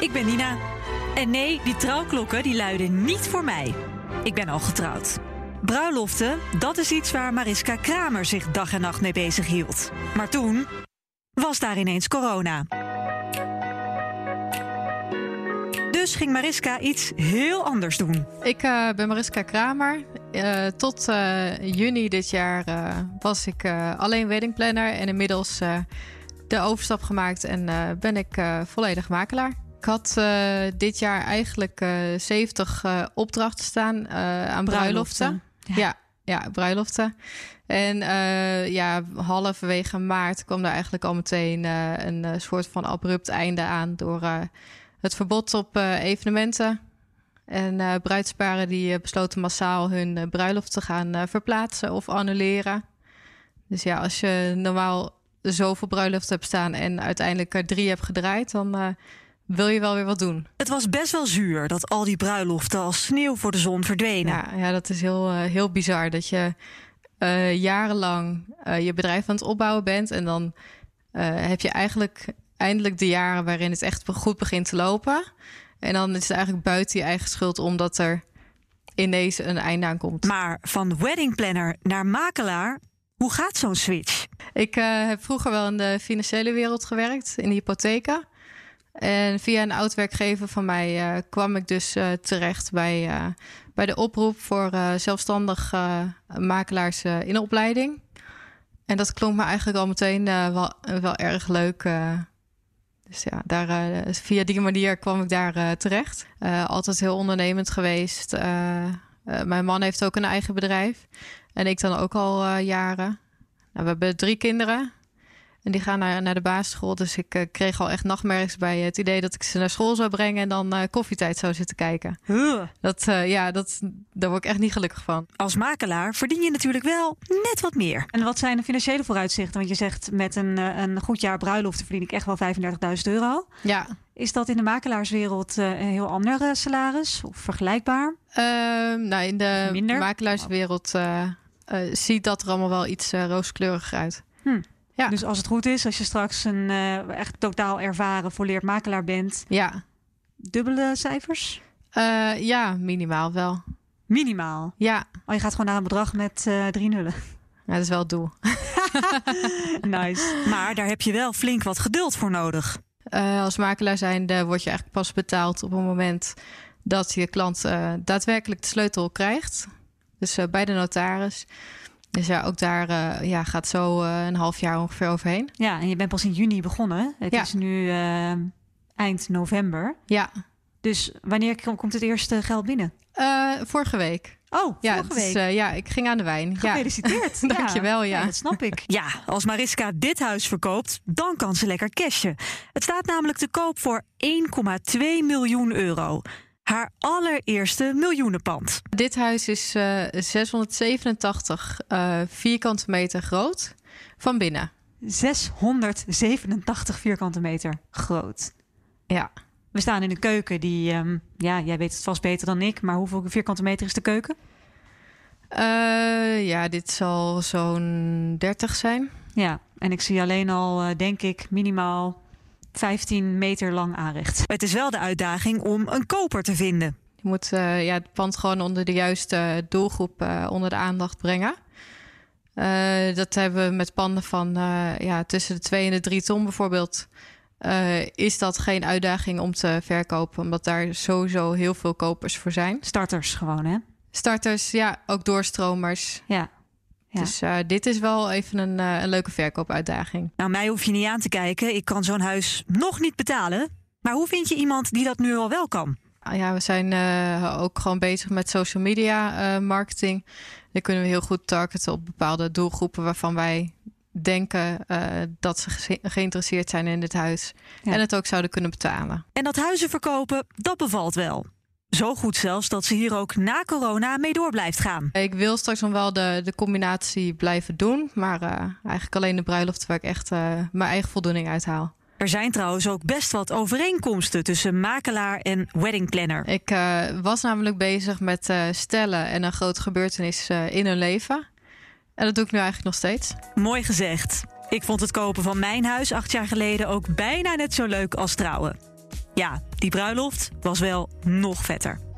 ik ben Nina. En nee, die trouwklokken die luiden niet voor mij. Ik ben al getrouwd. Bruiloften, dat is iets waar Mariska Kramer zich dag en nacht mee bezig hield. Maar toen was daar ineens corona. Dus ging Mariska iets heel anders doen. Ik uh, ben Mariska Kramer. Uh, tot uh, juni dit jaar was ik alleen weddingplanner en inmiddels de overstap gemaakt en ben ik volledig makelaar. Ik had dit jaar eigenlijk 70 opdrachten staan aan bruiloften. Ja. ja. Ja, bruiloften. En ja, halverwege maart kwam daar eigenlijk al meteen een soort van abrupt einde aan door het verbod op evenementen. En bruidsparen die besloten massaal hun bruiloft te gaan verplaatsen of annuleren. Dus ja, als je normaal zoveel bruiloften hebt staan en uiteindelijk er drie hebt gedraaid, dan wil je wel weer wat doen. Het was best wel zuur dat al die bruiloften als sneeuw voor de zon verdwenen. Ja, ja dat is heel, heel bizar. Dat je jarenlang je bedrijf aan het opbouwen bent en dan heb je eigenlijk eindelijk de jaren waarin het echt goed begint te lopen. En dan is het eigenlijk buiten je eigen schuld omdat er ineens een einde aan komt. Maar van weddingplanner naar makelaar, hoe gaat zo'n switch? Ik heb vroeger wel in de financiële wereld gewerkt, in de hypotheken. En via een oud werkgever van mij uh, kwam ik dus uh, terecht bij, bij de oproep voor zelfstandig makelaars in opleiding. En dat klonk me eigenlijk al meteen wel, wel erg leuk. Dus ja, daar, via die manier kwam ik daar terecht. Altijd heel ondernemend geweest. mijn man heeft ook een eigen bedrijf. En ik dan ook al jaren. Nou, we hebben drie kinderen. En die gaan naar, naar de basisschool. Dus ik uh, kreeg al echt nachtmerries bij het idee dat ik ze naar school zou brengen en dan uh, koffietijd zou zitten kijken. Huh. Dat, uh, ja, dat, daar word ik echt niet gelukkig van. Als makelaar verdien je natuurlijk wel net wat meer. En wat zijn de financiële vooruitzichten? Want je zegt met een, een goed jaar bruiloft verdien ik echt wel 35.000 euro. Ja. Is dat in de makelaarswereld een heel ander salaris of vergelijkbaar? Ehm, nou, in de Minder? makelaarswereld ziet dat er allemaal wel iets rooskleuriger uit. Hm. Ja. Dus als het goed is, als je straks een uh, echt totaal ervaren volleerd makelaar bent. Ja. Dubbele cijfers? Uh, ja, minimaal wel. Minimaal? Ja. Oh, je gaat gewoon naar een bedrag met uh, drie nullen. Ja, dat is wel het doel. nice. Maar daar heb je wel flink wat geduld voor nodig. als makelaar zijnde word je eigenlijk pas betaald op het moment dat je klant daadwerkelijk de sleutel krijgt. Dus bij de notaris. Dus ja, ook daar uh, ja, gaat zo uh, een half jaar ongeveer overheen. Ja, en je bent pas in juni begonnen. Het ja. is nu uh, eind november. Ja. Dus wanneer komt het eerste geld binnen? vorige week. Oh, ja, vorige week. Ja, ik ging aan de wijn. Gefeliciteerd. Ja. Dankjewel, ja. ja. Dat snap ik. Ja, als Mariska dit huis verkoopt, dan kan ze lekker cashen. Het staat namelijk te koop voor 1,2 miljoen euro haar allereerste miljoenenpand. Dit huis is uh, 687 uh, vierkante meter groot van binnen. 687 vierkante meter groot. Ja. We staan in een keuken die, um, ja, jij weet het vast beter dan ik, maar hoeveel vierkante meter is de keuken? Uh, ja, dit zal zo'n 30 zijn. Ja, en ik zie alleen al, denk ik, minimaal 15 meter lang aanrecht. Het is wel de uitdaging om een koper te vinden. Je moet uh, ja, het pand gewoon onder de juiste doelgroep uh, onder de aandacht brengen. Uh, dat hebben we met panden van ja, tussen de 2 en de 3 ton bijvoorbeeld. is dat geen uitdaging om te verkopen, omdat daar sowieso heel veel kopers voor zijn. Starters gewoon, hè? Starters, ja, ook doorstromers. Ja. Ja. Dus uh, dit is wel even een, uh, een, leuke verkoopuitdaging. Nou, mij hoef je niet aan te kijken. Ik kan zo'n huis nog niet betalen. Maar hoe vind je iemand die dat nu al wel kan? Ah, ja, we zijn uh, ook gewoon bezig met social media marketing. Dan kunnen we heel goed targeten op bepaalde doelgroepen waarvan wij denken dat ze ge geïnteresseerd zijn in dit huis. Ja. En het ook zouden kunnen betalen. En dat huizen verkopen, dat bevalt wel. Zo goed zelfs dat ze hier ook na corona mee door blijft gaan. Ik wil straks nog wel de, de combinatie blijven doen. Maar uh, eigenlijk alleen de bruiloft waar ik echt uh, mijn eigen voldoening uithaal. Er zijn trouwens ook best wat overeenkomsten tussen makelaar en weddingplanner. Ik uh, was namelijk bezig met stellen en een grote gebeurtenis in hun leven. En dat doe ik nu eigenlijk nog steeds. Mooi gezegd. Ik vond het kopen van mijn huis acht jaar geleden ook bijna net zo leuk als trouwen. Ja, die bruiloft was wel nog vetter.